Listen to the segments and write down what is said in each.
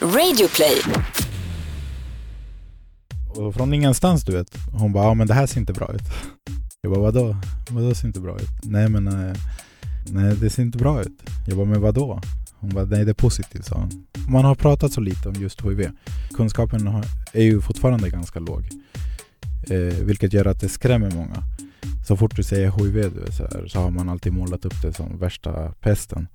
Radioplay. Och från ingenstans du vet. Hon bara, ja men det här ser inte bra ut. Jag bara, vadå? Vadå ser inte bra ut? Nej men, eh, nej det ser inte bra ut. Jag bara, men vadå? Hon bara, nej det är positivt sa hon. Man har pratat så lite om just HIV. Kunskapen har, är ju fortfarande ganska låg. Eh, vilket gör att det skrämmer många. Så fort du säger HIV du vet, så, här, så har man alltid målat upp det som värsta pesten.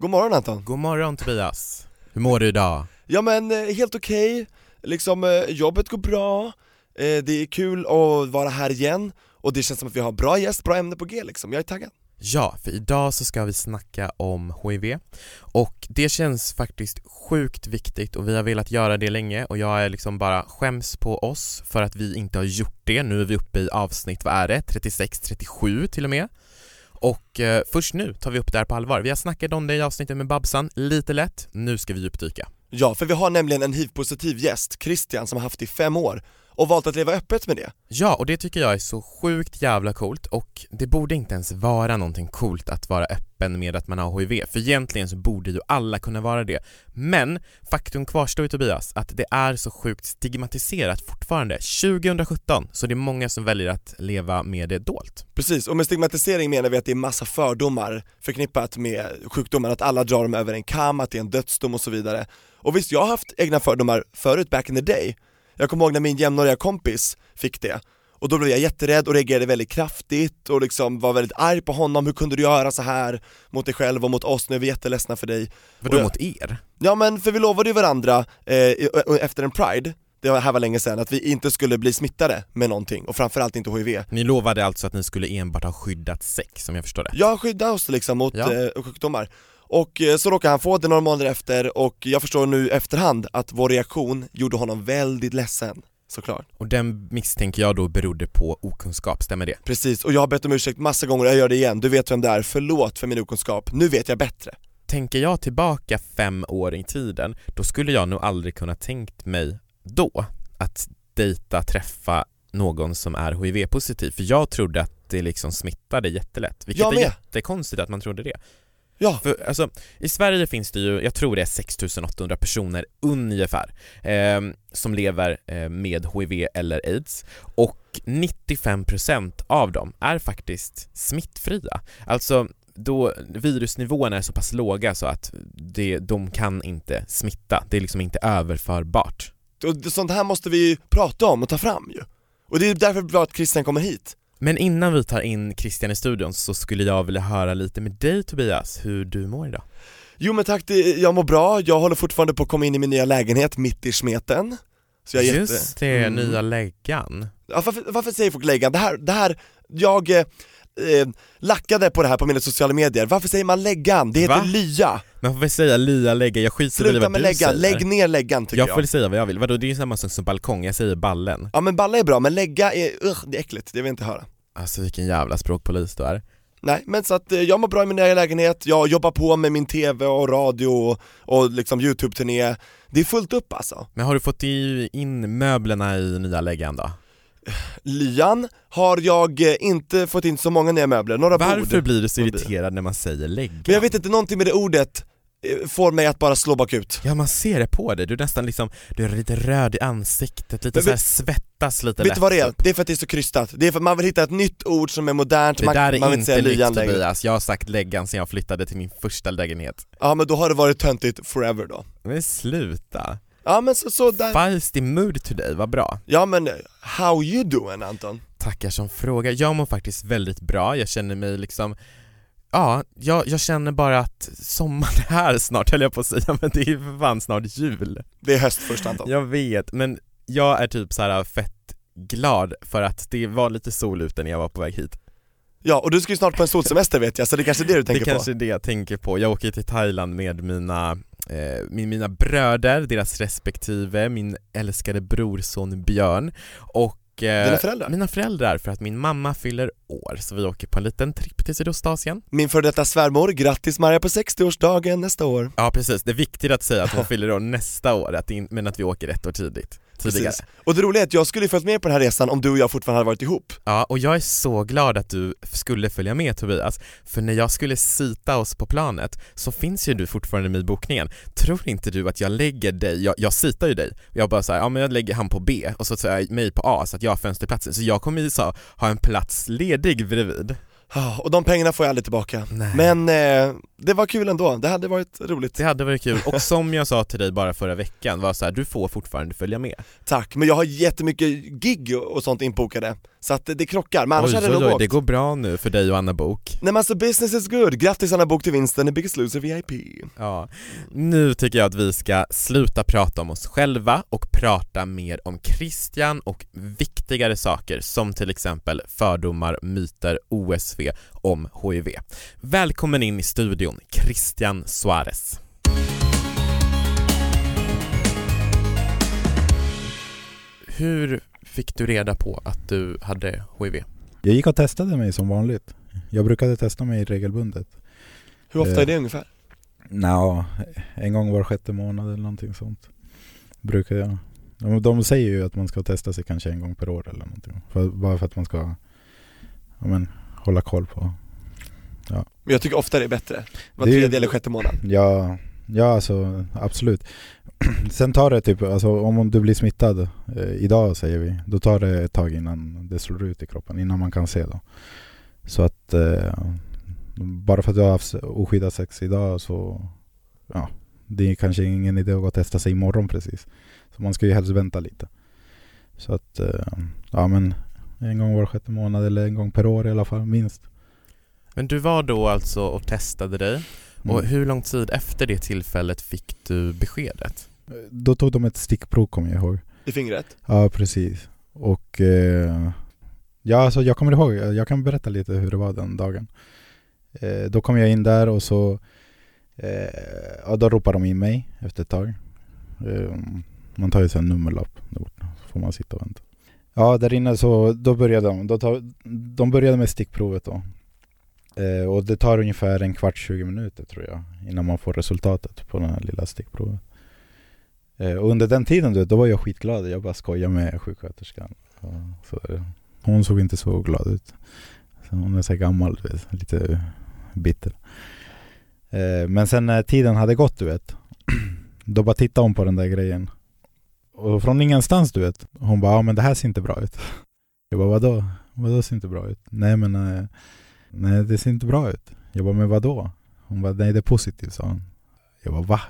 God morgon Anton! God morgon Tobias. Hur mår du idag? Ja men eh, helt okej, liksom eh, jobbet går bra, eh, det är kul att vara här igen och det känns som att vi har bra gäst, bra ämne på G liksom, jag är taggad Ja, för idag så ska vi snacka om HIV och det känns faktiskt sjukt viktigt och vi har velat göra det länge och jag är liksom bara skäms på oss för att vi inte har gjort det. Nu är vi uppe i avsnitt, vad är det? 36, 37 till och med. Och eh, först nu tar vi upp det här på allvar. Vi har snackat om det i avsnittet med Babsan, lite lätt. Nu ska vi djupdyka. Ja, för vi har nämligen en hiv-positiv gäst, Christian, som har haft det i fem år och valt att leva öppet med det Ja, och det tycker jag är så sjukt jävla coolt och det borde inte ens vara någonting coolt att vara öppen med att man har HIV, för egentligen så borde ju alla kunna vara det. Men faktum kvarstår ju Tobias, att det är så sjukt stigmatiserat fortfarande, 2017, så det är många som väljer att leva med det dolt. Precis, och med stigmatisering menar vi att det är massa fördomar förknippat med sjukdomen, att alla drar dem över en kam, att det är en dödsdom och så vidare Och visst, jag har haft egna fördomar förut, back in the day Jag kommer ihåg när min jämnåriga kompis fick det. Och då blev jag jätterädd och reagerade väldigt kraftigt och liksom var väldigt arg på honom, hur kunde du göra så här mot dig själv och mot oss, nu är vi jätteledsna för dig. Vadå jag- mot er? Ja men för vi lovade ju varandra eh, efter en pride, det här var länge sedan, att vi inte skulle bli smittade med någonting. Och framförallt inte HIV. Ni lovade alltså att ni skulle enbart ha skyddat sex, om jag förstår det? Jag skyddar oss liksom mot Ja. eh, sjukdomar och eh, så råkade han få det några månader efter och jag förstår nu efterhand att vår reaktion gjorde honom väldigt ledsen, såklart. Och den misstänker jag då berodde på okunskap, stämmer det? Precis, och jag har bett om ursäkt massa gånger och jag gör det igen, du vet vem det är, förlåt för min okunskap, nu vet jag bättre. Tänker jag tillbaka fem år i tiden, då skulle jag nog aldrig kunna tänkt mig då att dejta, träffa någon som är HIV-positiv, för jag trodde att det liksom smittade jättelätt, vilket är jättekonstigt att man trodde det. Ja, För alltså, i Sverige finns det ju, jag tror det är 6800 personer ungefär, eh, som lever eh, med HIV eller AIDS och 95% av dem är faktiskt smittfria. Alltså då virusnivåerna är så pass låga så att det, de kan inte smitta, det är liksom inte överförbart. och det- sånt här måste vi prata om och ta fram ju Och det är därför bra att Christian kommer hit Men innan vi tar in Christian i studion så skulle jag vilja höra lite med dig Tobias, hur du mår idag. Jo men tack, det, jag mår bra, jag håller fortfarande på att komma in i min nya lägenhet mitt i smeten så jag Just jätte... det, Mm. nya läggan. Ja, varför, varför säger folk läggan? Det här, det här, jag eh, lackade på det här på mina sociala medier, varför säger man läggan? Det heter Va? lya, Man får väl säga lia lägga, jag skiter i sluta vad med du läggan, säger. lägg ner läggan tycker jag jag, får säga vad jag vill, vadå det är ju samma sak som balkong, jag säger ballen. Ja men balla är bra, men lägga är, ugh, det är äckligt, det vill jag inte höra Alltså vilken jävla språkpolis du är. Nej men så att eh, jag mår bra i min nya lägenhet, jag jobbar på med min tv och radio och, och liksom youtube-turné Det är fullt upp alltså Men har du fått i- in möblerna i nya läggan då? Lyan har jag eh, inte fått in så många nya möbler, några Varför bord blir du så irriterad när man säger lägga? Men jag vet inte, någonting med det ordet eh, får mig att bara slå bakut. Ja man ser det på dig, du är nästan liksom, du är lite röd i ansiktet, lite såhär vet- svettas lite Vet lätt du vad det är? Det är för att det är så krystat, det är för att man vill hitta ett nytt ord som är modernt, Det man, där man är vill inte säga lyan längre. Tobias, jag har sagt läggan sen jag flyttade till min första lägenhet. Ja men då har det varit töntigt forever då. Men sluta! Ja men så, så där, Feisty mood today, vad bra. Ja men eh, how you doing Anton? Tackar som fråga. Jag mår faktiskt väldigt bra, jag känner mig liksom Ja, jag, jag känner bara att sommaren är här snart höll jag på att säga, men det är ju för fan snart jul. Det är höst först Anton. Jag vet, men jag är typ så här fett glad för att det var lite sol ute när jag var på väg hit. Ja och du ska ju snart på en solsemester vet jag, så det är kanske är det du tänker Det kanske är det jag tänker på, jag åker till Thailand med mina, min, mina bröder, deras respektive, min älskade brorson Björn och eh, Dina föräldrar? mina föräldrar för att min mamma fyller år, så vi åker på en liten tripp till Sydostasien. Min före detta svärmor, grattis Maria på 60-årsdagen nästa år. Ja precis, det är viktigt att säga att hon fyller år nästa år, att in, men att vi åker ett år tidigt tidigare. Precis. Och det roliga är att jag skulle följt med på den här resan om du och jag fortfarande hade varit ihop. Ja, och jag är så glad att du skulle följa med Tobias, för när jag skulle sita oss på planet så finns ju du fortfarande med i bokningen. Tror inte du att jag lägger dig, jag, jag sitar ju dig, jag bara såhär, ja men jag lägger han på B och så tar jag mig på A så att jag har fönsterplatsen, så jag kommer ju så, ha en plats ledig bredvid. Och de pengarna får jag aldrig tillbaka. Nej. Men eh, det var kul ändå, det hade varit roligt. Det hade varit kul, och som jag sa till dig bara förra veckan var så här, du får fortfarande följa med. Tack, men jag har jättemycket gig och sånt inbokade, så att det, det krockar, men annars hade det nog åkt. det går bra nu för dig och Anna Bok. Nej men alltså business is good, grattis Anna Bok till vinsten i Biggest Loser VIP. Ja, nu tycker jag att vi ska sluta prata om oss själva och prata mer om Christian och viktigare saker som till exempel fördomar, myter, OSV om HIV. Välkommen in i studion, Christian Suarez. Hur fick du reda på att du hade HIV? Jag gick och testade mig som vanligt. Jag brukade testa mig regelbundet. Hur ofta Eh. är det ungefär? Nå, en gång var sjätte månad eller någonting sånt. Brukar jag. De, de säger ju att man ska testa sig kanske en gång per år eller någonting. För, bara för att man ska ja, men, hålla koll på. Men jag tycker ofta det är bättre, var tredje eller sjätte månad. Ja, ja alltså absolut. Sen tar det typ, alltså om du blir smittad eh, idag säger vi, då tar det ett tag innan det slår ut i kroppen, innan man kan se då. Så att eh, bara för att du har haft oskyddat sex idag så, ja, det är kanske ingen idé att gå och testa sig imorgon precis. Så man ska ju helst vänta lite. Så att, eh, ja men en gång var sjätte månad eller en gång per år i alla fall, minst. Men du var då alltså och testade dig och Mm. hur lång tid efter det tillfället fick du beskedet? Då tog de ett stickprov kommer jag ihåg. I fingret? Ja, precis. Och eh, ja, alltså jag kommer ihåg, jag kan berätta lite hur det var den dagen. Eh, då kom jag in där och så eh, ja, då ropade de in mig efter ett tag. Eh, man tar ju sen nummerlapp så får man sitta och vänta. Ja, där inne så då började de. Då tar, de började med stickprovet då. Eh, och det tar ungefär en kvart, 20 minuter tror jag innan man får resultatet på den här lilla stickprovet. Eh, och under den tiden du vet, då var jag skitglad. Jag bara skojade med sjuksköterskan. Så, hon såg inte så glad ut. Så hon är så här gammal, du vet, lite bitter. Eh, men sen när tiden hade gått du vet, då bara tittade hon på den där grejen. Och från ingenstans du vet, hon bara ja men det här ser inte bra ut. Jag bara vadå? Vadå ser inte bra ut? Nej men eh, nej det ser inte bra ut. Jag bara men vadå? Hon bara nej det är positivt sa hon. Jag bara va?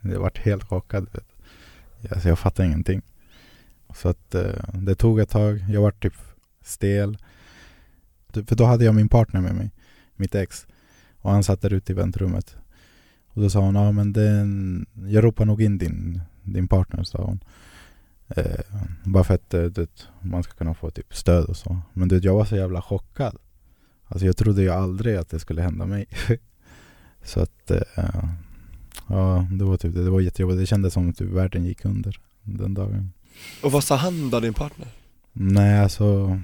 Jag vart helt chockad. Vet. Alltså, jag fattade ingenting. Så att eh, det tog ett tag. Jag vart typ stel. Typ, för då hade jag min partner med mig, mitt ex. Och han satt där ute i väntrummet. Och då sa hon, ja men den, jag ropar nog in din, din partner, sa hon. Eh, bara för att det, du vet, man ska kunna få typ stöd och så. Men du vet, jag var så jävla chockad. Alltså jag trodde ju aldrig att det skulle hända mig. så att eh, Ja, det var typ det. Det var jättejobbigt. Det kändes som att typ världen gick under den dagen. Och vad sa han då, din partner? Nej, alltså...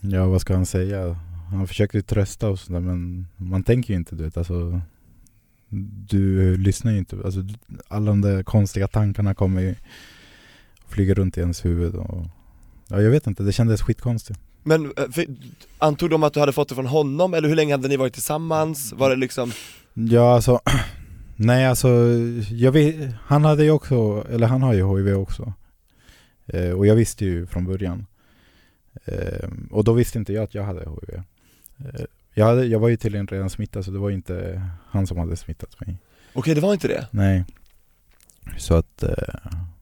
Ja, vad ska han säga? Han försökte trösta oss där, men man tänker ju inte, du vet. Alltså, du lyssnar ju inte. Alltså, alla de där konstiga tankarna kommer ju flyga runt i ens huvud. Och, ja, jag vet inte, det kändes skitkonstigt. Men eh, för, antog de att du hade fått det från honom, eller hur länge hade ni varit tillsammans? Var det liksom, Ja, alltså... Nej, alltså... Jag vet, han hade ju också, eller han har ju HIV också. Eh, och jag visste ju från början. Eh, och då visste inte jag att jag hade HIV. Eh, jag, hade, jag var ju tydligen redan smittad, så det var inte han som hade smittat mig. okej det var inte det? Nej. Så att... Eh,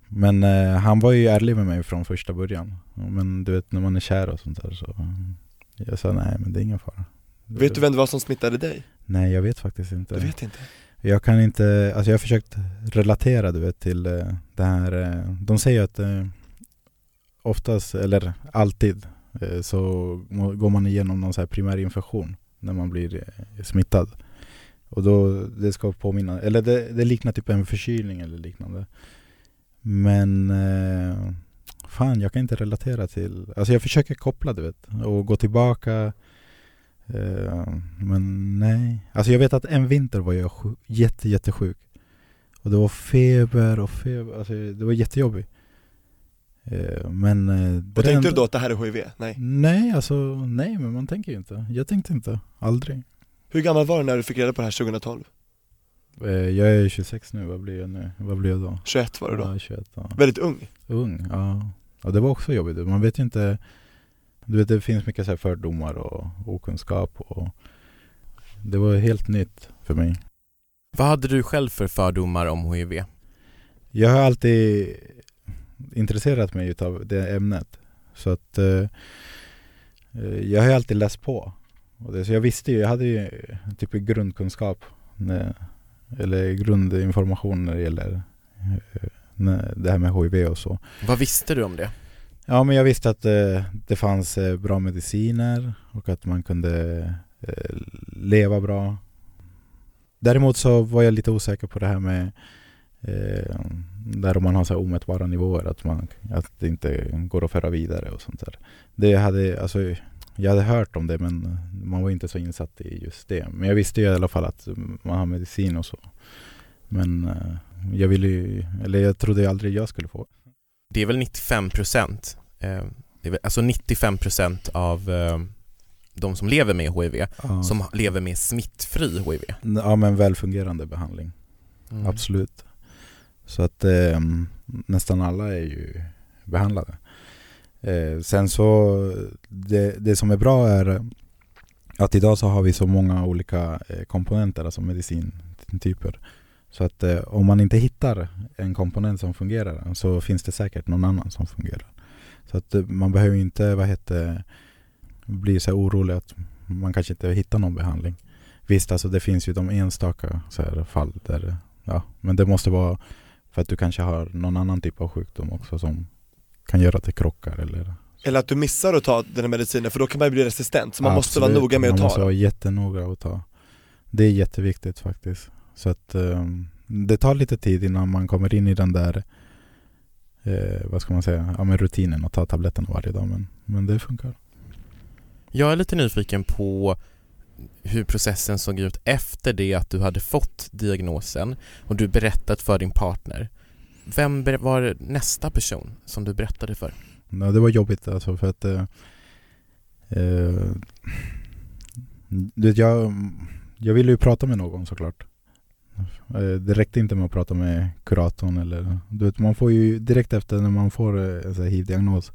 men eh, han var ju ärlig med mig från första början. Men du vet, när man är kär och sånt där så... Jag sa nej, men det är ingen fara. Vet du vem det var som smittade dig? Nej, jag vet faktiskt inte. Du vet inte? Jag kan inte, alltså jag har försökt relatera du vet till eh, det här, eh, de säger att eh, oftast, eller alltid, så går man igenom någon så här primär infektion när man blir smittad. Och då, det ska påminna, eller det, det liknar typ en förkylning eller liknande. Men fan, jag kan inte relatera till, alltså jag försöker koppla du vet, och gå tillbaka men nej. Alltså jag vet att en vinter var jag sjuk, jätte, jättesjuk. Och det var feber och feber. Alltså det var jättejobbigt. Eh, men... eh, det Och tänkte enda- du då att det här är HIV? Nej. Nej, alltså nej men man tänker ju inte. Jag tänkte inte, aldrig. Hur gammal var du när du fick reda på det här 2012? Eh, jag är 26 nu, vad blir jag nu? Vad blir jag då? 21 var du då? Ja, 21, ja. Väldigt ung. Ung, ja. ja. det var också jobbigt. Man vet ju inte. Du vet det finns mycket så här fördomar och okunskap och det var helt nytt för mig. Vad hade du själv för fördomar om HIV? Jag har alltid intresserat mig utav det ämnet. Så att eh, jag har alltid läst på. Och det, så jag visste ju, jag hade ju typ grundkunskap när, eller grundinformation när det gäller eh, när, det här med HIV och så. Vad visste du om det? Ja men jag visste att eh, det fanns eh, bra mediciner och att man kunde eh, leva bra. Däremot så var jag lite osäker på det här med eh, där om man har så här omätbara nivåer, att, man, att det inte går att föra vidare och sånt där. Det hade, alltså, jag hade hört om det men man var inte så insatt i just det. Men jag visste ju i alla fall att man har medicin och så. Men eh, jag ville ju, eller jag trodde aldrig jag skulle få. Det är väl 95 procent, eh, väl- alltså 95 procent av eh, de som lever med HIV Ja. som lever med smittfri HIV. Ja men välfungerande behandling, Mm. absolut. Så att eh, nästan alla är ju behandlade. Eh, sen så, det, det som är bra är att idag så har vi så många olika eh, komponenter, alltså medicintyper. Så att eh, om man inte hittar en komponent som fungerar så finns det säkert någon annan som fungerar. Så att eh, man behöver inte vad heter, bli så orolig att man kanske inte hittar någon behandling. Visst, alltså det finns ju de enstaka så fall där, ja, men det måste vara för att du kanske har någon annan typ av sjukdom också som kan göra att det krockar eller Eller att du missar att ta den här medicinen för då kan man ju bli resistent, så man måste Absolut, vara noga med att Man ta måste den. vara jättenoga att ta. Det är jätteviktigt faktiskt. Så att ehm, det tar lite tid innan man kommer in i den där eh, vad ska man säga, ja, men rutinen att ta tabletterna varje dag. Men, men det funkar. Jag är lite nyfiken på hur processen såg ut efter det att du hade fått diagnosen och du berättat för din partner. Vem var nästa person som du berättade för? Ja, det var jobbigt alltså för att eh, eh, jag, jag ville ju prata med någon såklart. Eh, Det räckte inte med att prata med kuratorn eller du vet, man får ju direkt efter när man får eh, en hiv-diagnos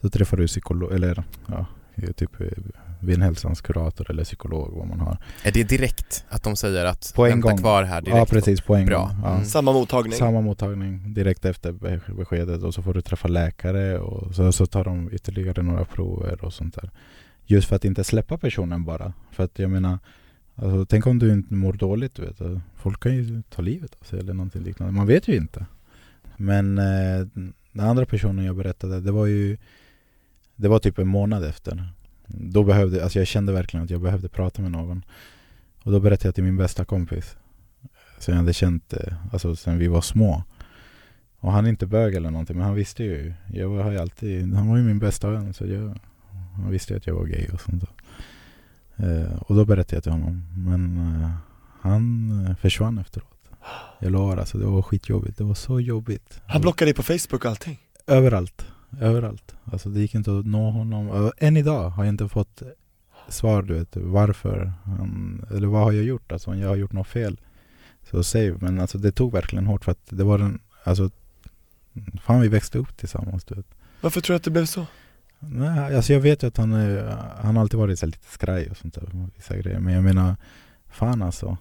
så träffar du psykolog eller ja, typ eh, Vinhälsans kurator eller psykolog vad man har. Är det direkt att de säger att På en vänta gång. kvar här direkt? ja precis, på en Bra. gång. Ja. Mm. Samma mottagning. Samma mottagning direkt efter be- beskedet och så får du träffa läkare och så, så tar de ytterligare några prover och sånt där. Just för att inte släppa personen bara. För att jag menar, alltså, tänk om du inte mår dåligt, du vet. Folk kan ju ta livet av sig eller någonting liknande. Man vet ju inte. Men eh, den andra personen jag berättade, det var ju Det var typ en månad efter. Då behövde, alltså jag kände verkligen att jag behövde prata med någon. Och då berättade jag till min bästa kompis. Som jag hade känt eh, alltså, sen vi var små. Och han är inte bög eller någonting men han visste ju. Jag har ju alltid, han var ju min bästa vän så jag, han visste ju att jag var gay och sånt där. Eh, och då berättade jag till honom. Men eh, han eh, försvann efteråt. Jag lovar alltså, det var skitjobbigt. Det var så jobbigt. Han blockade dig på Facebook och allting. Överallt. Överallt. Alltså det gick inte att nå honom. Än idag har jag inte fått svar du vet varför han, eller vad har jag gjort? Alltså om jag har gjort något fel. Så save. Men alltså det tog verkligen hårt för att det var den, alltså Fan vi växte upp tillsammans du vet. Varför tror du att det blev så? Nej, alltså jag vet ju att han, är- han har alltid varit så lite skraj och sånt där. Vissa grejer. Men jag menar, fan alltså.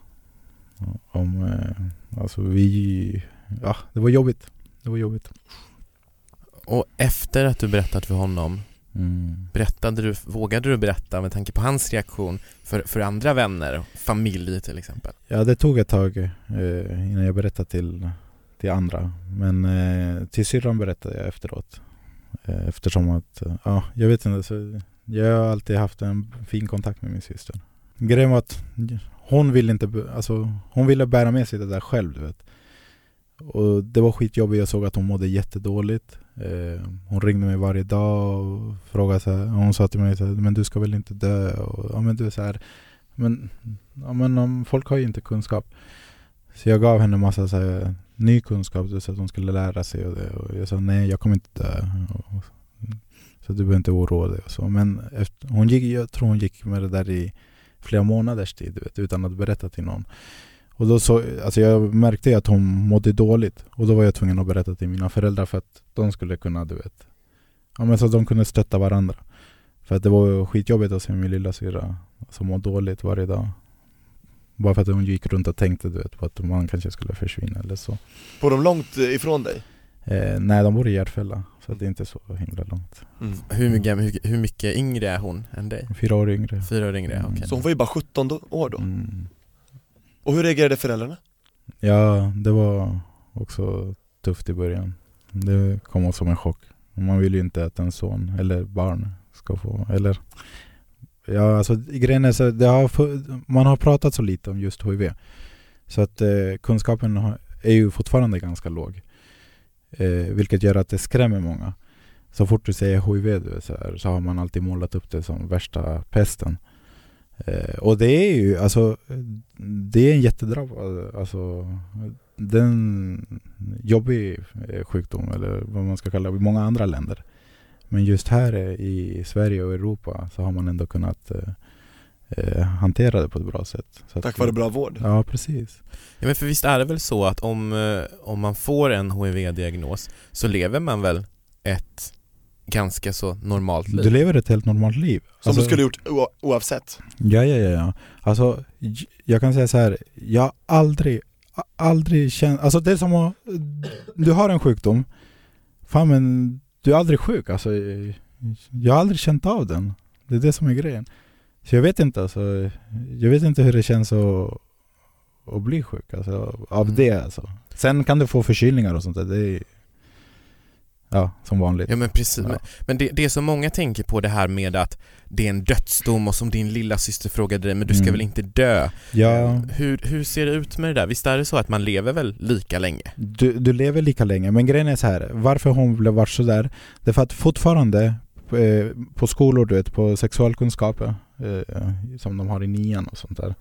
Om, eh, alltså vi, ja det var jobbigt. Det var jobbigt. Och efter att du berättat för honom, Mm. berättade du, vågade du berätta med tanke på hans reaktion för, för andra vänner, familj till exempel? Ja det tog ett tag eh, innan jag berättade till, till andra. Men eh, till syrran berättade jag efteråt. Eh, eftersom att, eh, ja jag vet inte. Så jag har alltid haft en fin kontakt med min syster. Grejen var att hon ville inte, alltså hon ville bära med sig det där själv du vet. Och det var skitjobbigt, jag såg att hon mådde jättedåligt. Eh, hon ringde mig varje dag och frågade så här, hon sa till mig så här, men du ska väl inte dö? Och, ja men du är så här, men, ja, men folk har ju inte kunskap. Så jag gav henne massa så här, ny kunskap så att hon skulle lära sig och, det. och jag sa nej jag kommer inte dö. Och, så du behöver inte oroa dig och så. Men efter, hon gick, jag tror hon gick med det där i flera månaders tid du vet, utan att berätta till någon. Och då så, alltså jag märkte att hon mådde dåligt och då var jag tvungen att berätta till mina föräldrar för att de skulle kunna, du vet, ja, men så att de kunde stötta varandra. För att det var skitjobbigt att se min lilla syra som mår dåligt varje dag. Bara för att hon gick runt och tänkte du vet, på att man kanske skulle försvinna eller så. Bor de långt eh, ifrån dig? Eh, nej, de bor i Järfälla, så det är inte så himla långt. Mm. Hur, mycket, hur, hur mycket yngre är hon än dig? Fyra år yngre. Fyra år yngre, Mm. okej. Så hon var ju bara 17 då, år då? Mm. Och hur reagerade föräldrarna? Ja, det var också tufft i början. Det kom som en chock. Man vill ju inte att en son eller barn ska få, eller Ja, alltså grejen är så det har, man har pratat så lite om just HIV. Så att eh, kunskapen har, är ju fortfarande ganska låg. Eh, vilket gör att det skrämmer många. Så fort du säger HIV du, så, här, så har man alltid målat upp det som värsta pesten. Eh, och det är ju alltså, det är en jättedrabbad, alltså den jobbig eh, sjukdom eller vad man ska kalla det i många andra länder. Men just här i Sverige och Europa så har man ändå kunnat eh, eh, hantera det på ett bra sätt. Så Tack vare bra vård? Ja, precis. Ja men för visst är det väl så att om, eh, om man får en HIV-diagnos så lever man väl ett ganska så normalt liv? Du lever ett helt normalt liv. Som Alltså- du skulle gjort oavsett? Ja, ja, ja, ja. Alltså, jag kan säga så här. Jag har aldrig, aldrig känt... Alltså det är som att... Du har en sjukdom. Fan men, du är aldrig sjuk. Alltså, jag har aldrig känt av den. Det är det som är grejen. Så jag vet inte alltså. Jag vet inte hur det känns att, att bli sjuk. Alltså, av Mm. det alltså. Sen kan du få förkylningar och sånt där. Det är... Ja, som vanligt. Ja men precis, Ja. men, det, det är så många tänker på det här med att det är en dödsdom och som din lilla syster frågade dig, men du ska Mm. väl inte dö? Ja. Hur, hur ser det ut med det där? Visst är det så att man lever väl lika länge? Du, du lever lika länge, men grejen är så här. Varför hon blev vart sådär? Det är för att fortfarande eh, på skolor, du vet, på sexualkunskap eh, som de har i nian och sånt där.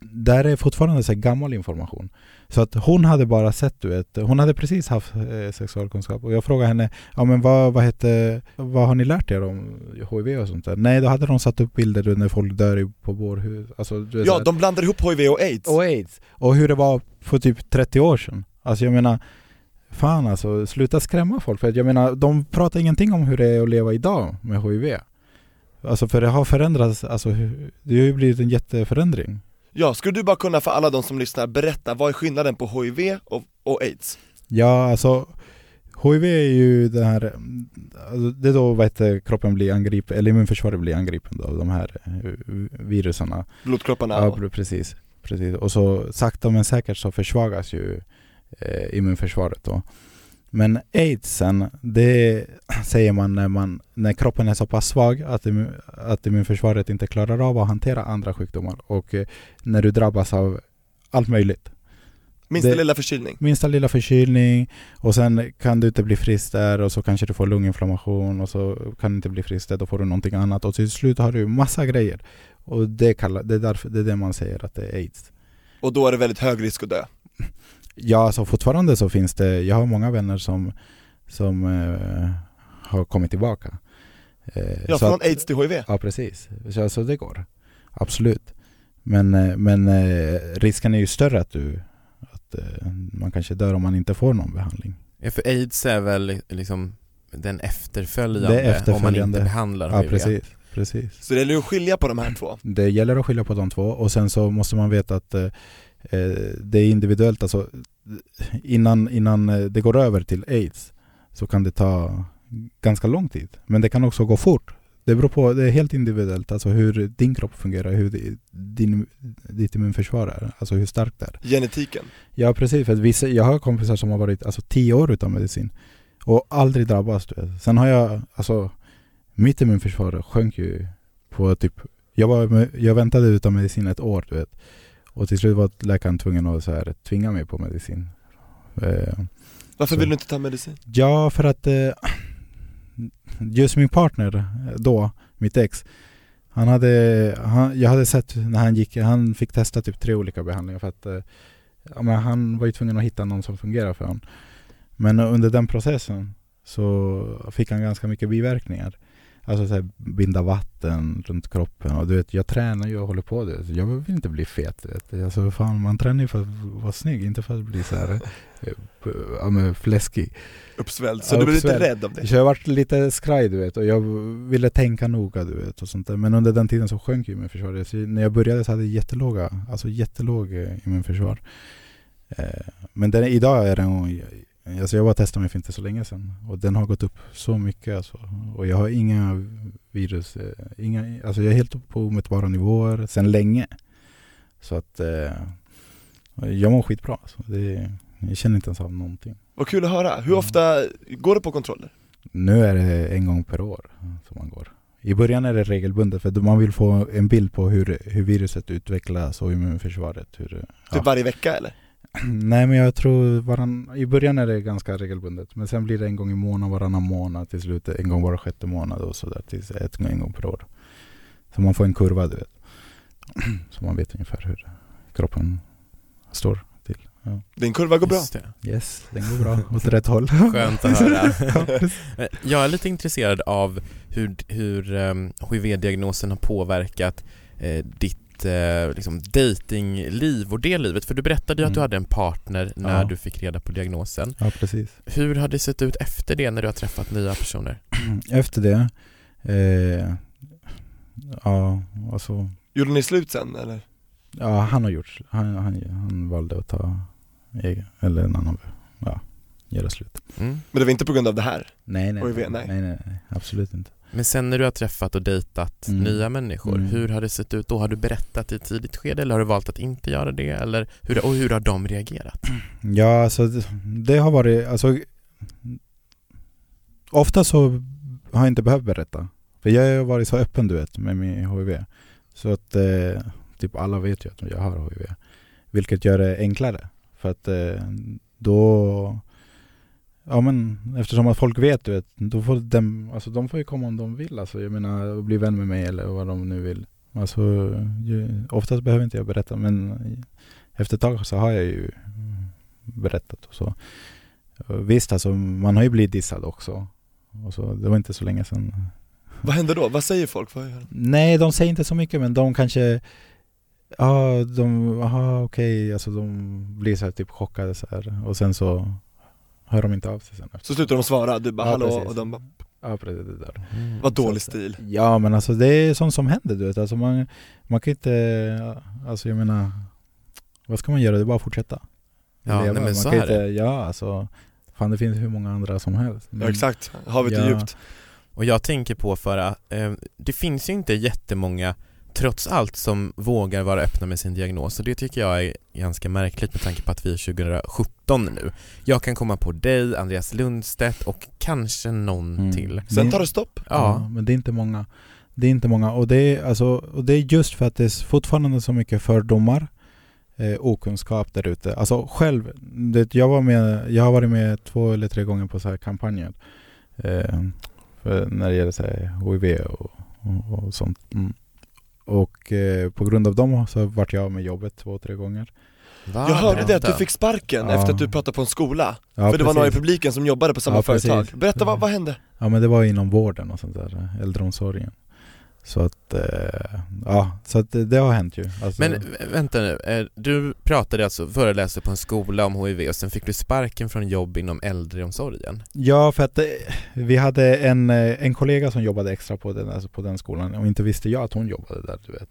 Där är fortfarande så gammal information. Så att hon hade bara sett, du vet, hon hade precis haft eh, sexualkunskap och jag frågade henne, ja men vad, vad, hette, vad har ni lärt er om HIV och sånt där? Nej, då hade de satt upp bilder när folk dör på bårhus. Alltså, du vet, Ja, de blandar ihop HIV och aids och aids. Och hur det var för typ 30 år sedan. Alltså jag menar, fan alltså, sluta skrämma folk. För jag menar, de pratar ingenting om hur det är att leva idag med HIV. Alltså för det har förändrats, alltså det har ju blivit en jätteförändring. Ja, skulle du bara kunna för alla de som lyssnar berätta, vad är skillnaden på HIV och, och aids? Ja, alltså HIV är ju det här, alltså, det är då vad heter, kroppen blir angripen, eller immunförsvaret blir angripen av de här eh, viruserna. Blodkropparna Ja, precis. precis. Och så sakta men säkert så försvagas ju eh, immunförsvaret då. Men aidsen, det säger man när, man när kroppen är så pass svag att, att immunförsvaret inte klarar av att hantera andra sjukdomar. Och eh, när du drabbas av allt möjligt. minsta det- lilla förkylning Minsta lilla förkylning och sen kan du inte bli frisk där och så kanske du får lunginflammation och så kan du inte bli frisk där, då får du någonting annat och till slut har du massa grejer. Och det, kallar, det, är därför, det är det man säger att det är aids. och då är det väldigt hög risk att dö Ja, alltså fortfarande så finns det, jag har många vänner som, som eh, har kommit tillbaka. Eh, Ja, så från att- aids till HIV Ja, precis. Så alltså, det går. Absolut. Men, eh, men eh, risken är ju större att du att eh, man kanske dör om man inte får någon behandling. Ja, för aids är väl liksom den efterföljande, Det är om man efterföljande. inte behandlar Ja, HIV? precis. precis. Så det gäller att skilja på de här två Det gäller att skilja på de två och sen så måste man veta att eh, det är individuellt. Alltså, innan, innan eh, det går över till aids så kan det ta ganska lång tid. Men det kan också gå fort. Det beror på, det är helt individuellt, alltså hur din kropp fungerar, hur di- din, ditt immunförsvar är, alltså hur starkt det är. Genetiken Ja precis, för vissa, jag har kompisar som har varit alltså, tio år utan medicin och aldrig drabbats. Sen har jag, alltså mitt immunförsvar sjönk ju på typ, jag, var, jag väntade utan medicin ett år du vet. Och till slut var läkaren tvungen att så här, tvinga mig på medicin. Eh, Varför Så. vill du inte ta medicin? Ja, för att eh, just min partner då, mitt ex, han hade, han, jag hade sett när han gick, han fick testa typ tre olika behandlingar för att eh, ja, men han var ju tvungen att hitta någon som fungerar för honom. Men under den processen så fick han ganska mycket biverkningar. Alltså så här, binda vatten runt kroppen och du vet, jag tränar ju och håller på det. Jag vill inte bli fet. Du vet. Alltså, fan, man tränar ju för att vara snygg, inte för att bli så här, eh, ja, men fläskig. Uppsvälld, så Ja, du blev lite rädd av det? Så jag varit lite skraj du vet och jag ville tänka noga du vet och sånt där. Men under den tiden så sjönk ju immunförsvaret. Så när jag började så hade jag jättelåga, alltså jättelåg eh, immunförsvar. Eh, Men den, idag är den, alltså jag var testade mig för inte så länge sedan och den har gått upp så mycket alltså. Och jag har inga virus, eh, inga, alltså jag är helt på omätbara nivåer sedan länge. Så att eh, jag mår skitbra alltså. Det, jag känner inte ens av någonting. Vad kul att höra. Hur Mm. ofta går du på kontroller? Nu är det en gång per år som man går. I början är det regelbundet för man vill få en bild på hur, hur viruset utvecklas och immunförsvaret. Hur, Typ ja. varje vecka eller? Nej men jag tror varann, i början är det ganska regelbundet men sen blir det en gång i månaden, varannan månad till slut en gång var sjätte månad och sådär tills ett, en gång per år. Så man får en kurva du vet. Så man vet ungefär hur kroppen står till. Ja. Din kurva går bra? Yes, den går bra åt rätt håll. Skönt att höra. Jag är lite intresserad av hur, hur um, HIV-diagnosen har påverkat eh, ditt eh, liksom datingliv och det livet. För du berättade ju att du Mm. hade en partner när Ja. du fick reda på diagnosen. ja precis. Hur har det sett ut efter det när du har träffat nya personer? Efter det, eh, ja alltså, Gjorde ni slut sen eller? ja han har gjort, han, han, han valde att ta egen, eller en annan, ja, göra slut. Mm. Men det var inte på grund av det här? Nej nej, HIV, nej, nej. nej, nej, nej, absolut inte. Men sen när du har träffat och dejtat Mm. nya människor, Mm. hur har det sett ut då? Har du berättat i ett tidigt skede eller har du valt att inte göra det? Eller hur, och hur har de reagerat? Ja, alltså det, har varit, alltså Ofta så har jag inte behövt berätta. För jag har varit så öppen du vet med min HIV. Så att eh, typ alla vet ju att jag har HIV. Vilket gör det enklare. För att eh, då Ja men eftersom att folk vet du vet, då får de, alltså, de får ju komma om de vill alltså. Jag menar bli vän med mig eller vad de nu vill. Alltså, ju, oftast behöver inte jag berätta men efter ett tag så har jag ju berättat och så. Visst alltså, man har ju blivit dissad också. Och så, det var inte så länge sedan. Vad händer då? Vad säger folk? Vad? Nej, de säger inte så mycket men de kanske Ja, de, aha okej, alltså de blir så typ chockade så här. och sen så hör de inte av sig sen efter. Så slutar de svara, du bara Ja, hallå precis. och de bara, Ja precis, det där. vad dålig Så- stil Ja men alltså det är sånt som händer du vet, alltså man, man kan inte, alltså jag menar Vad ska man göra? Det är bara att fortsätta Ja, nej, men man så kan är inte, det. Ja alltså Fan det finns hur många andra som helst Ja Men- exakt, havet är Ja. djupt Och jag tänker på för att eh, det finns ju inte jättemånga trots allt som vågar vara öppna med sin diagnos och det tycker jag är ganska märkligt med tanke på att vi är 2017 nu. Jag kan komma på dig, Andreas Lundstedt och kanske någon Mm. till. Sen tar det stopp Ja, men det är inte många. Det är inte många och det är, alltså, och det är just för att det är fortfarande så mycket fördomar, eh, okunskap där ute. Alltså själv, det, jag, var med, jag har varit med två eller tre gånger på så här kampanjer. Eh, för när det gäller så här HIV och, och, och sånt. Mm. Och eh, på grund av dem så vart jag av med jobbet två, tre gånger. Va? Jag hörde det, att du fick sparken Ja. efter att du pratade på en skola Ja, För det var några i publiken som jobbade på samma Ja, företag precis. Berätta, vad, vad hände? Ja men det var inom vården och sånt där, äldreomsorgen. Så att, eh, ja, så att det, det har hänt ju. Alltså, Men vä- vänta nu, eh, du pratade alltså, föreläste på en skola om HIV och sen fick du sparken från jobb inom äldreomsorgen. Ja, för att eh, vi hade en, eh, en kollega som jobbade extra på den, alltså på den skolan och inte visste jag att hon jobbade där, du vet.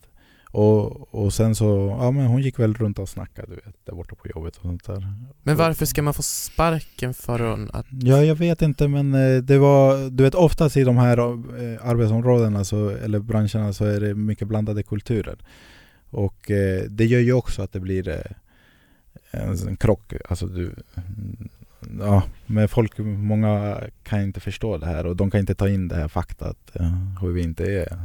Och, och sen så, ja men hon gick väl runt och snackade, du vet, där borta på jobbet och sånt där. Men varför ska man få sparken för att... Ja, jag vet inte men eh, det var, du vet oftast i de här eh, arbetsområdena så, eller branscherna så är det mycket blandade kulturer. Och eh, det gör ju också att det blir eh, en, en krock, alltså du mm, Ja, men folk, många kan inte förstå det här och de kan inte ta in det här fakta att eh, HIV inte är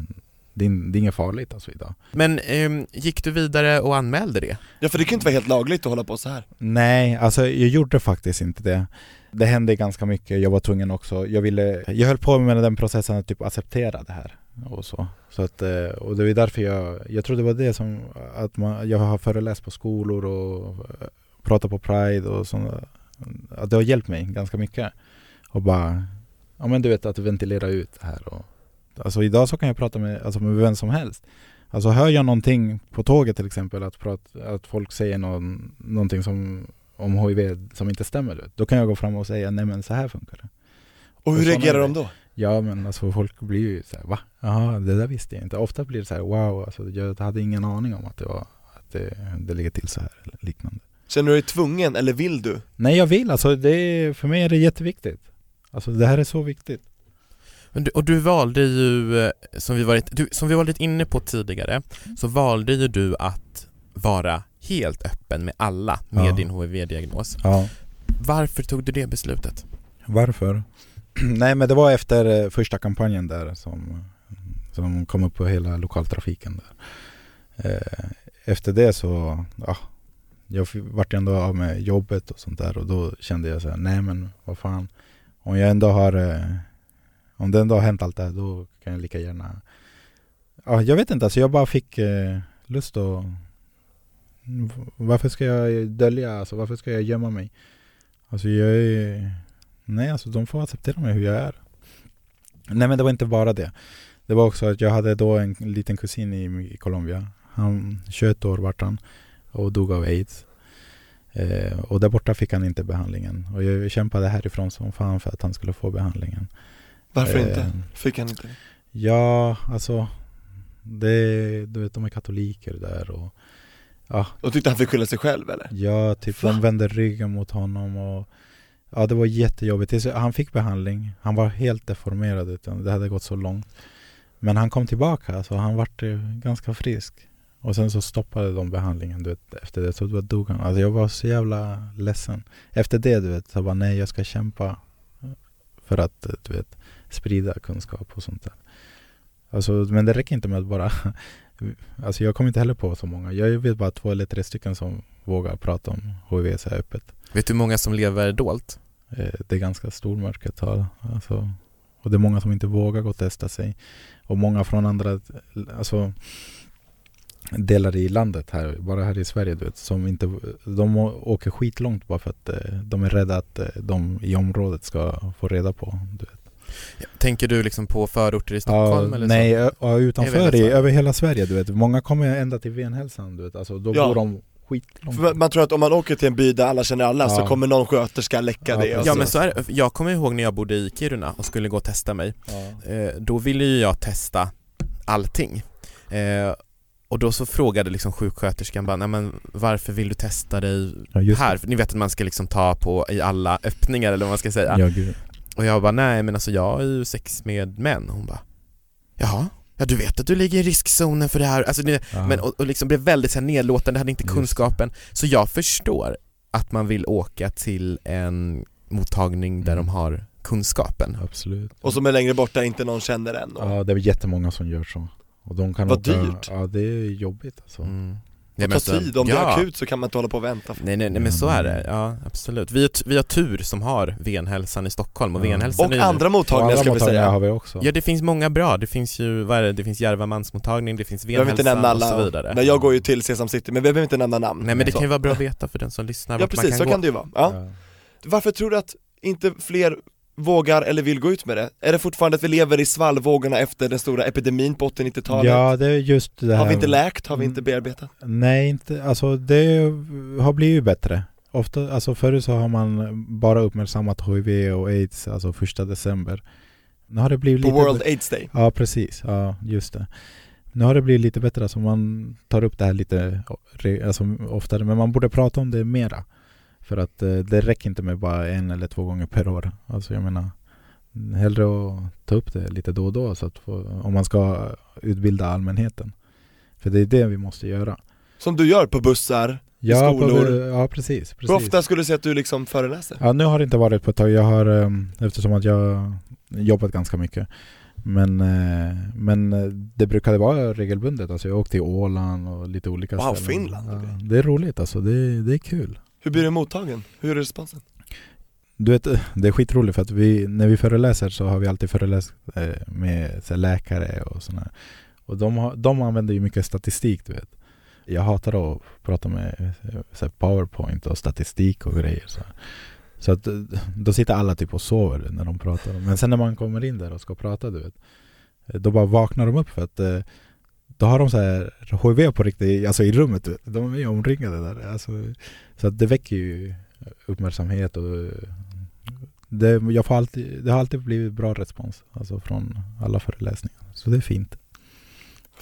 det är, det är inget farligt alltså idag. Men ehm, gick du vidare och anmälde det? Ja för det kan ju inte vara helt lagligt att hålla på så här. Nej, alltså jag gjorde faktiskt inte det. Det hände ganska mycket, jag var tvungen också, jag ville, jag höll på med den processen att typ acceptera det här och så. så att, eh, och det var därför jag, jag tror det var det som, att man, jag har föreläst på skolor och eh, prata på Pride och sånt. Att det har hjälpt mig ganska mycket. Och bara, ja men du vet att ventilera ut det här. Och, alltså idag så kan jag prata med, alltså med vem som helst. Alltså hör jag någonting på tåget till exempel, att, prata, att folk säger någon, någonting som, om HIV som inte stämmer. Då kan jag gå fram och säga, nej men så här funkar det. Och hur Och reagerar de då? Ja men alltså folk blir ju såhär, va? Jaha, det där visste jag inte. Ofta blir det så här, wow, alltså, jag hade ingen aning om att det var att det, det ligger till så här eller liknande. Känner du dig tvungen eller vill du? Nej jag vill, alltså det, för mig är det jätteviktigt. Alltså det här är så viktigt. Du, och du valde ju, eh, som vi, varit, du, som vi varit inne på tidigare, så valde ju du att vara helt öppen med alla med Ja. din HIV-diagnos. Ja. Varför tog du det beslutet? Varför? Nej men det var efter eh, första kampanjen där som, som kom upp på hela lokaltrafiken där. Eh, Efter det så, ja, jag vart ändå av med jobbet och sånt där och då kände jag så här, nej men vad fan. Om jag ändå har, om det ändå har hänt allt det här då kan jag lika gärna, ja jag vet inte alltså jag bara fick eh, lust att, varför ska jag dölja, alltså varför ska jag gömma mig? Alltså jag är Nej, alltså de får acceptera mig hur jag är. Nej men det var inte bara det. Det var också att jag hade då en liten kusin i, i Colombia. Han 21 år vart han och dog av aids. Eh, och där borta fick han inte behandlingen. Och jag kämpade härifrån som fan för att han skulle få behandlingen. Varför Eh, inte? Fick han inte? Ja, alltså det, du vet de är katoliker där och ja, Och tyckte han fick skylla sig själv eller? Ja, typ Va? de vände ryggen mot honom och Ja det var jättejobbigt, han fick behandling, han var helt deformerad utan det hade gått så långt. Men han kom tillbaka, så han vart eh, ganska frisk. Och sen så stoppade de behandlingen du vet, efter det, så då dog han. Alltså jag var så jävla ledsen. Efter det du vet, så bara nej jag ska kämpa För att eh, du vet, sprida kunskap och sånt där Alltså, men det räcker inte med att bara Alltså jag kommer inte heller på så många Jag vet bara två eller tre stycken som vågar prata om HIV så här öppet Vet du hur många som lever dolt? Eh, Det är ganska stor mörkertal alltså, Och det är många som inte vågar gå och testa sig Och många från andra alltså, delar i landet här, bara här i Sverige du vet, som inte, de åker skitlångt bara för att eh, de är rädda att eh, de i området ska få reda på. Du vet. Tänker du liksom på förorter i Stockholm Ja, eller nej, så? ja, utanför, Över hela i, Sverige. över hela Sverige du vet. Många kommer ända till Venhälsan du vet, alltså då Ja. bor de skitlångt. Man, tror att om man åker till en by där alla känner alla så Ja. kommer någon sköterska läcka Ja, det Ja så. men så är det. Jag kommer ihåg när jag bodde i Kiruna och skulle gå och testa mig. Ja. Eh, då ville ju jag testa allting. Eh, och då så frågade liksom sjuksköterskan bara, nej men varför vill du testa dig Ja, här? För ni vet att man ska liksom ta på i alla öppningar eller vad man ska säga. Ja. Och jag bara, nej men alltså jag är ju sex med män. Hon bara, jaha? Ja du vet att du ligger i riskzonen för det här. Alltså det, men, och, och liksom blev väldigt så här nedlåtande, hade inte Just kunskapen. Så jag förstår att man vill åka till en mottagning där Mm. de har kunskapen. Absolut. Och som är längre bort där inte någon känner än och... Ja, det är jättemånga som gör så. Och de kan Vad åka, dyrt. Ja, det är jobbigt alltså. Mm. Det tar så- tid, om det ja. är akut så kan man inte hålla på och vänta Nej, nej, nej men så är det, ja absolut. Vi, vi har tur som har Venhälsan i Stockholm och Ja. Venhälsan Och är ju- andra mottagningar ska vi säga har vi också. Ja det finns många bra, det finns ju, vad är det, det finns Järva mansmottagning, det finns Jag behöver inte Venhälsan nämna och så alla, vidare men jag går ju till Sesam City, men vi behöver inte nämna namn Nej men det Så. kan ju vara bra att veta för den som lyssnar Ja vart man precis, så gå. kan det ju vara. Ja. Ja. Varför tror du att inte fler vågar eller vill gå ut med det? Är det fortfarande att vi lever i svallvågorna efter den stora epidemin på 80-90-talet? ja, det är just det här. Har vi inte läkt? Har vi Mm. inte bearbetat? Nej, inte, alltså det har blivit bättre. Ofta, alltså förut så har man bara uppmärksammat HIV och aids, alltså första december. Nu har det blivit På lite World AIDS Day? Ja, precis. Ja, just det. Nu har det blivit lite bättre, alltså man tar upp det här lite alltså, oftare, men man borde prata om det mera. För att eh, det räcker inte med bara en eller två gånger per år. Alltså jag menar, hellre att ta upp det lite då och då så att få, om man ska utbilda allmänheten. För det är det vi måste göra. Som du gör på bussar, Ja, skolor. På, ja precis. precis. hur ofta skulle du säga att du liksom föreläser? Ja, nu har det inte varit på ett tag. Jag har, ehm, eftersom att jag jobbat ganska mycket. Men, eh, men eh, det brukade vara regelbundet. Alltså jag åkte till Åland och lite olika Wow, ställen. Finland, Ja, det är roligt alltså. Det, det är kul. Hur blir du mottagen? Hur är responsen? Du vet, det är skitroligt för att vi, när vi föreläser så har vi alltid föreläst eh, med så här, läkare och sådana. Och de, har, de använder ju mycket statistik du vet. jag hatar att prata med eh, så här, powerpoint och statistik och grejer. Så, så att, eh, då sitter alla typ och sover när de pratar. Men sen när man kommer in där och ska prata, du vet, då bara vaknar de upp för att eh, då har de så här HIV på riktigt, alltså i rummet. De är ju omringade där. Alltså, så att det väcker ju uppmärksamhet och det, jag får alltid, det har alltid blivit bra respons alltså från alla föreläsningar. Så det är fint.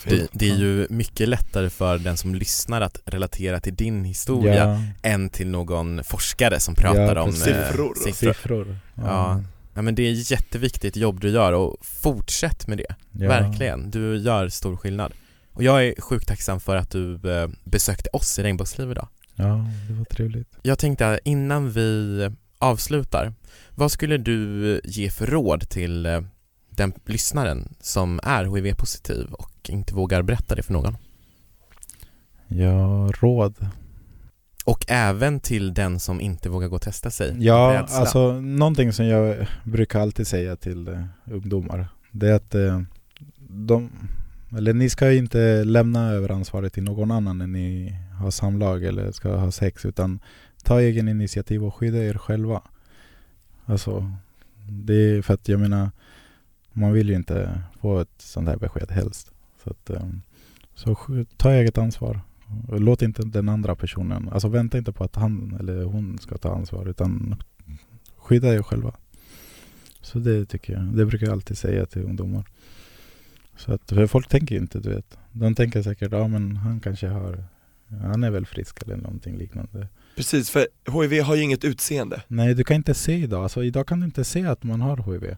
Det, det är ju mycket lättare för den som lyssnar att relatera till din historia Ja, än till någon forskare som pratar Ja, om eh, Siffror. siffror. siffror. Ja. ja men det är jätteviktigt jobb du gör och fortsätt med det, Ja. verkligen. Du gör stor skillnad. Och jag är sjukt tacksam för att du eh, besökte oss i Regnbågsliv idag. Ja, det var trevligt. Jag tänkte innan vi avslutar, vad skulle du ge för råd till eh, den lyssnaren som är HIV-positiv och inte vågar berätta det för någon? Ja, råd. Och även till den som inte vågar gå och testa sig Ja, Rädsla. alltså någonting som jag brukar alltid säga till eh, ungdomar Det är att de, eller ni ska inte lämna över ansvaret till någon annan när ni har samlag eller ska ha sex utan ta egen initiativ och skydda er själva Alltså det är för att jag menar man vill ju inte få ett sånt här besked helst Så, att, ehm, så ta eget ansvar Låt inte den andra personen, alltså vänta inte på att han eller hon ska ta ansvar utan skydda er själva. Så det tycker jag, det brukar jag alltid säga till ungdomar. Så att, för folk tänker ju inte, du vet. De tänker säkert, ja men han kanske har, han är väl frisk eller någonting liknande. Precis, för HIV har ju inget utseende. Nej, du kan inte se idag. Alltså idag kan du inte se att man har HIV.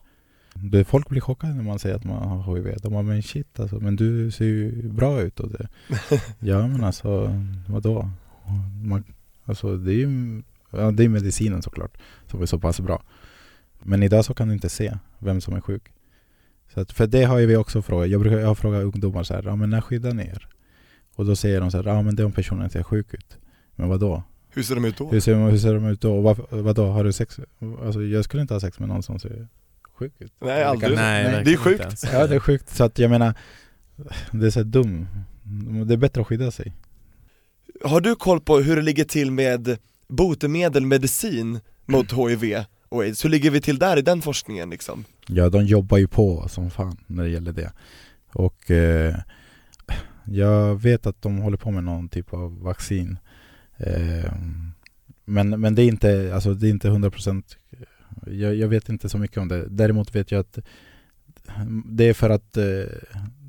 Det, folk blir chockade när man säger att man har HIV. De bara, men shit alltså, men du ser ju bra ut. Och det. ja men alltså, vadå? Man, alltså det är ju ja, det är medicinen såklart som är så pass bra. Men idag så kan du inte se vem som är sjuk. Så att, för det har ju vi också frågat. Jag, brukar, jag har frågat ungdomar så här, ja men när skyddar ni er? Och då säger de så här, ja men det är om personen ser sjuk ut. Men vadå? Hur ser de ut då? Hur ser, hur ser de ut då? Och vad, vadå, har du sex? Alltså jag skulle inte ha sex med någon som ser sjuk ut. Nej, aldrig. Nej, Nej. Det är sjukt. Ja det är sjukt, så att jag menar Det är så här dum Det är bättre att skydda sig Har du koll på hur det ligger till med botemedel, medicin mot HIV och aids? Hur ligger vi till där i den forskningen liksom? Ja de jobbar ju på som fan när det gäller det. Och eh, Jag vet att de håller på med någon typ av vaccin. Eh, men, men det är inte, alltså det är inte 100% jag, jag vet inte så mycket om det. Däremot vet jag att Det är för att eh,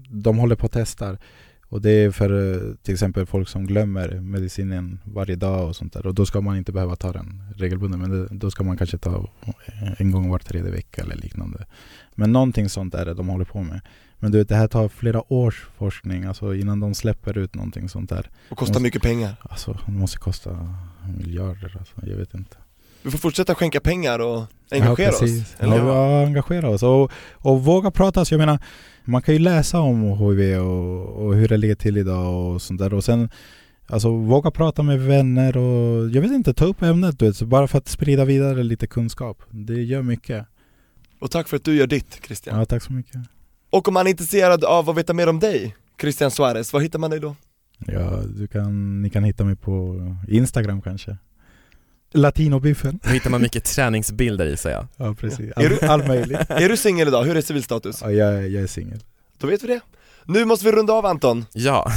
De håller på och testar. Och det är för eh, till exempel folk som glömmer medicinen varje dag och sånt där. Och då ska man inte behöva ta den regelbundet Men det, då ska man kanske ta en gång var tredje vecka eller liknande. Men någonting sånt är det de håller på med. Men du vet det här tar flera års forskning. Alltså innan de släpper ut någonting sånt där. Och kostar Måste- mycket pengar. Alltså det måste kosta miljarder alltså, jag vet inte Vi får fortsätta skänka pengar och engagera ja, oss. precis. Eller? Ja, ja, engagera oss och, och våga prata. Så jag menar, man kan ju läsa om HIV och, och hur det ligger till idag och sånt där. Och sen alltså, våga prata med vänner och jag vet inte, ta upp ämnet du vet, så bara för att sprida vidare lite kunskap. Det gör mycket. Och tack för att du gör ditt Christian. Ja, tack så mycket. Och om man är intresserad av att veta mer om dig, Christian Suarez, var hittar man dig då? Ja, du kan, ni kan hitta mig på Instagram kanske. Latinobiffen. Då hittar man mycket träningsbilder i sig ja. Ja, precis. Är du- All, all möjligt. Är du singel idag? Hur är civilstatus? Ja, jag, är- jag är singel. Då vet vi det. Nu måste vi runda av Anton. Ja,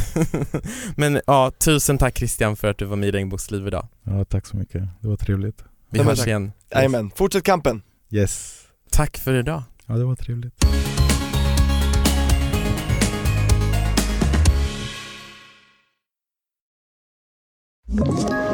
men ja, tusen tack Christian för att du var med i Regnbågsliv idag. Ja, tack så mycket. Det var trevligt. Vi Ja, hörs tack. igen. Jajamän, fortsätt kampen. Yes. Tack för idag. Ja, det var trevligt. Ett